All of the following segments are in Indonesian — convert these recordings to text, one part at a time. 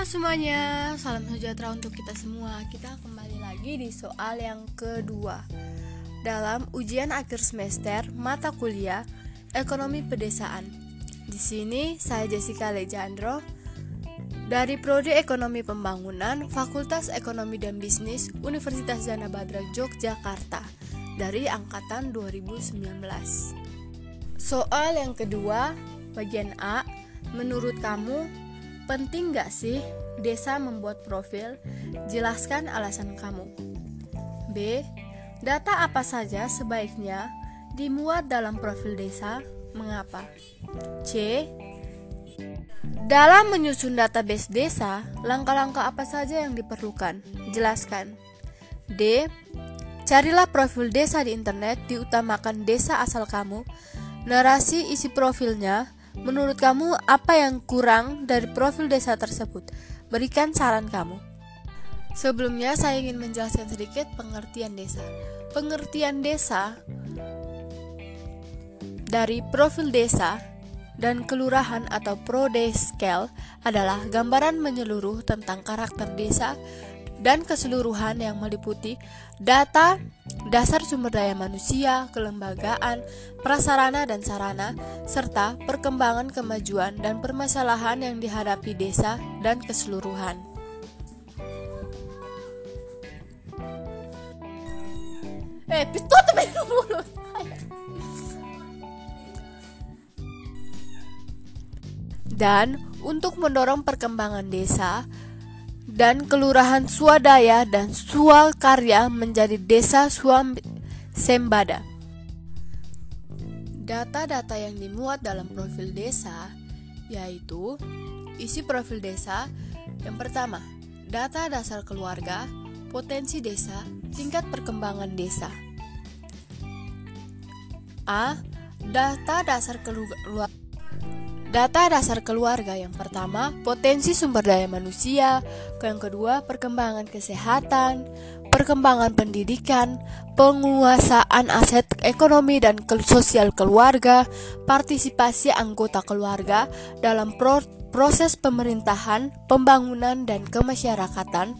Halo semuanya, salam sejahtera untuk kita semua. Kita kembali lagi di soal yang kedua. Dalam ujian akhir semester mata kuliah Ekonomi Pedesaan. Di sini saya Jessica Lejandro dari Prodi Ekonomi Pembangunan Fakultas Ekonomi dan Bisnis Universitas Jana Badra Yogyakarta dari angkatan 2019. Soal yang kedua, bagian A, menurut kamu penting gak sih desa membuat profil? Jelaskan alasan kamu. B. Data apa saja sebaiknya dimuat dalam profil desa? Mengapa? C. Dalam menyusun database desa, langkah-langkah apa saja yang diperlukan? Jelaskan. D. Carilah profil desa di internet, diutamakan desa asal kamu. Narasi isi profilnya Menurut kamu, apa yang kurang dari profil desa tersebut? Berikan saran kamu. Sebelumnya, saya ingin menjelaskan sedikit pengertian desa. Pengertian desa dari profil desa dan kelurahan atau prodeskel adalah gambaran menyeluruh tentang karakter desa dan keseluruhan yang meliputi data dasar sumber daya manusia, kelembagaan, prasarana dan sarana, serta perkembangan kemajuan dan permasalahan yang dihadapi desa dan keseluruhan. Eh, tutup mulut. Dan untuk mendorong perkembangan desa, dan Kelurahan Swadaya dan Suakarya menjadi Desa Suam Sembada. Data-data yang dimuat dalam profil desa yaitu isi profil desa yang pertama, data dasar keluarga, potensi desa, tingkat perkembangan desa. A. Data dasar keluarga Data dasar keluarga yang pertama, potensi sumber daya manusia, yang kedua, perkembangan kesehatan, perkembangan pendidikan, penguasaan aset ekonomi dan sosial keluarga, partisipasi anggota keluarga dalam pro proses pemerintahan, pembangunan, dan kemasyarakatan.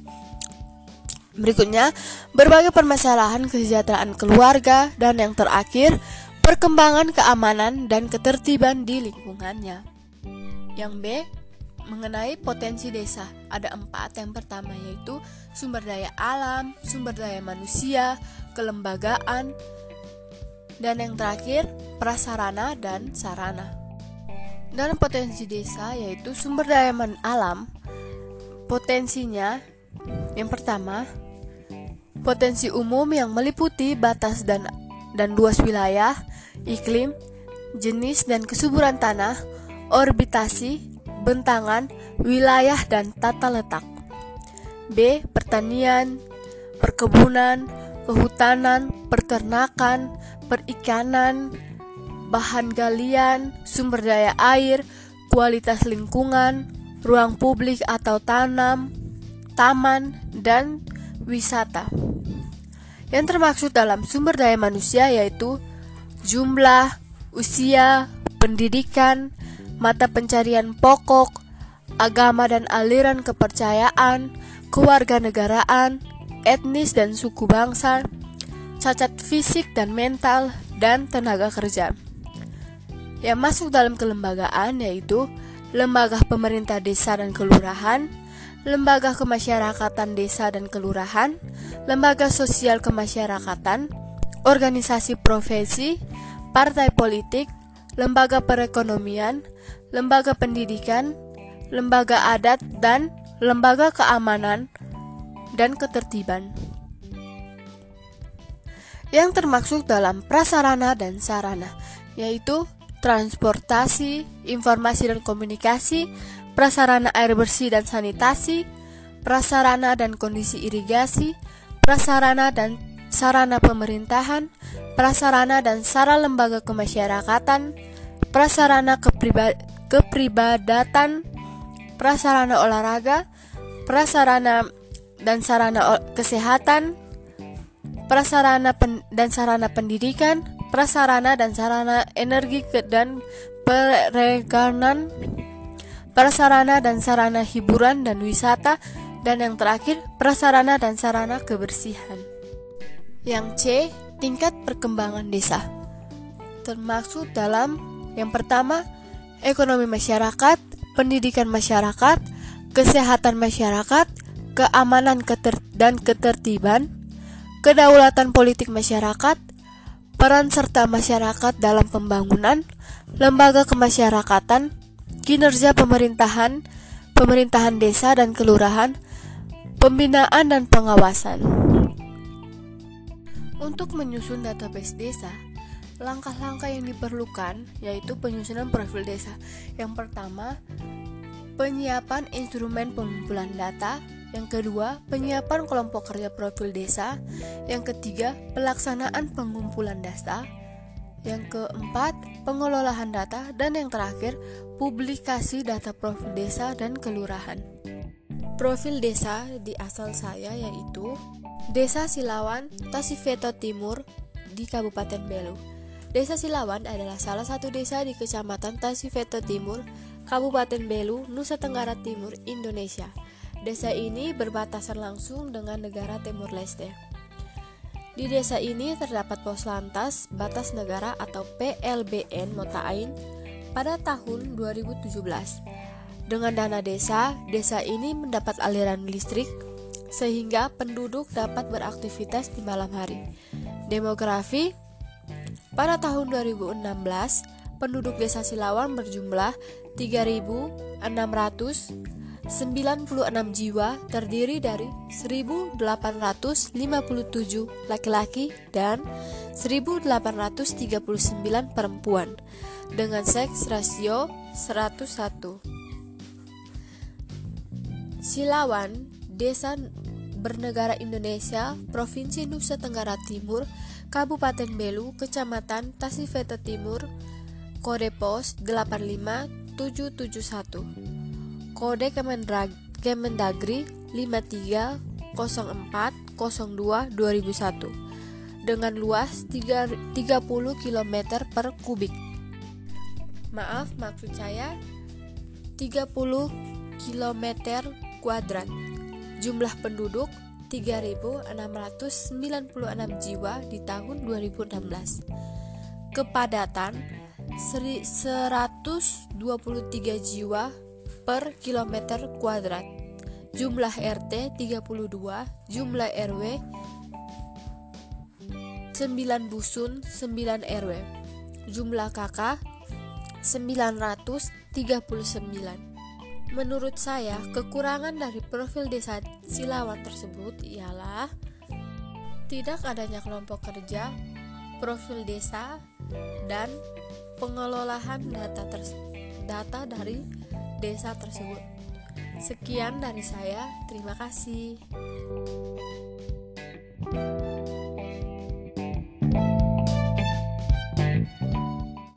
Berikutnya, berbagai permasalahan kesejahteraan keluarga, dan yang terakhir, perkembangan keamanan dan ketertiban di lingkungannya. Yang B, mengenai potensi desa, ada empat. Yang pertama yaitu sumber daya alam, sumber daya manusia, kelembagaan, dan yang terakhir prasarana dan sarana. Dalam potensi desa yaitu sumber daya alam, potensinya yang pertama potensi umum yang meliputi batas dan dan luas wilayah iklim, jenis dan kesuburan tanah, orbitasi, bentangan, wilayah dan tata letak. B. Pertanian, perkebunan, kehutanan, peternakan, perikanan, bahan galian, sumber daya air, kualitas lingkungan, ruang publik atau tanam, taman, dan wisata. Yang termaksud dalam sumber daya manusia yaitu jumlah, usia, pendidikan, mata pencarian pokok, agama dan aliran kepercayaan, kewarganegaraan, etnis dan suku bangsa, cacat fisik dan mental, dan tenaga kerja. Yang masuk dalam kelembagaan yaitu lembaga pemerintah desa dan kelurahan, lembaga kemasyarakatan desa dan kelurahan, lembaga sosial kemasyarakatan, organisasi profesi, partai politik, lembaga perekonomian, lembaga pendidikan, lembaga adat, dan lembaga keamanan dan ketertiban. Yang termaksud dalam prasarana dan sarana, yaitu transportasi, informasi dan komunikasi, prasarana air bersih dan sanitasi, prasarana dan kondisi irigasi, prasarana dan sarana pemerintahan, prasarana dan sarana lembaga kemasyarakatan, prasarana kepriba kepribadatan, prasarana olahraga, prasarana dan sarana kesehatan, prasarana dan sarana pendidikan, prasarana dan sarana energi dan perikanan, prasarana dan sarana hiburan dan wisata, dan yang terakhir, prasarana dan sarana kebersihan. Yang C, tingkat perkembangan desa. Termaksud dalam yang pertama, ekonomi masyarakat, pendidikan masyarakat, kesehatan masyarakat, keamanan keter dan ketertiban, kedaulatan politik masyarakat, peran serta masyarakat dalam pembangunan, lembaga kemasyarakatan, kinerja pemerintahan, pemerintahan desa dan kelurahan, pembinaan dan pengawasan. Untuk menyusun database desa, langkah-langkah yang diperlukan yaitu penyusunan profil desa. Yang pertama, penyiapan instrumen pengumpulan data yang kedua, penyiapan kelompok kerja profil desa. Yang ketiga, pelaksanaan pengumpulan data. Yang keempat, pengelolaan data dan yang terakhir, publikasi data profil desa dan kelurahan. Profil desa di asal saya yaitu Desa Silawan, Tasifeto Timur di Kabupaten Belu. Desa Silawan adalah salah satu desa di Kecamatan Tasifeto Timur, Kabupaten Belu, Nusa Tenggara Timur, Indonesia. Desa ini berbatasan langsung dengan negara Timur Leste. Di desa ini terdapat pos lantas batas negara atau PLBN Motain pada tahun 2017. Dengan dana desa, desa ini mendapat aliran listrik sehingga penduduk dapat beraktivitas di malam hari. Demografi pada tahun 2016, penduduk desa Silawan berjumlah 3.600 96 jiwa terdiri dari 1857 laki-laki dan 1839 perempuan dengan seks rasio 101. Silawan, Desa Bernegara Indonesia, Provinsi Nusa Tenggara Timur, Kabupaten Belu, Kecamatan Tasifete Timur, kode pos 85771. Kode Kemendagri 530402 2001 dengan luas 30 km per kubik. Maaf, maksud saya 30 km kuadrat. Jumlah penduduk 3.696 jiwa di tahun 2016. Kepadatan 123 jiwa per kilometer kuadrat. Jumlah RT 32, jumlah RW 9 dusun, 9 RW. Jumlah KK 939. Menurut saya, kekurangan dari profil desa Silawan tersebut ialah tidak adanya kelompok kerja, profil desa, dan pengelolaan data data dari desa tersebut. Sekian dari saya, terima kasih.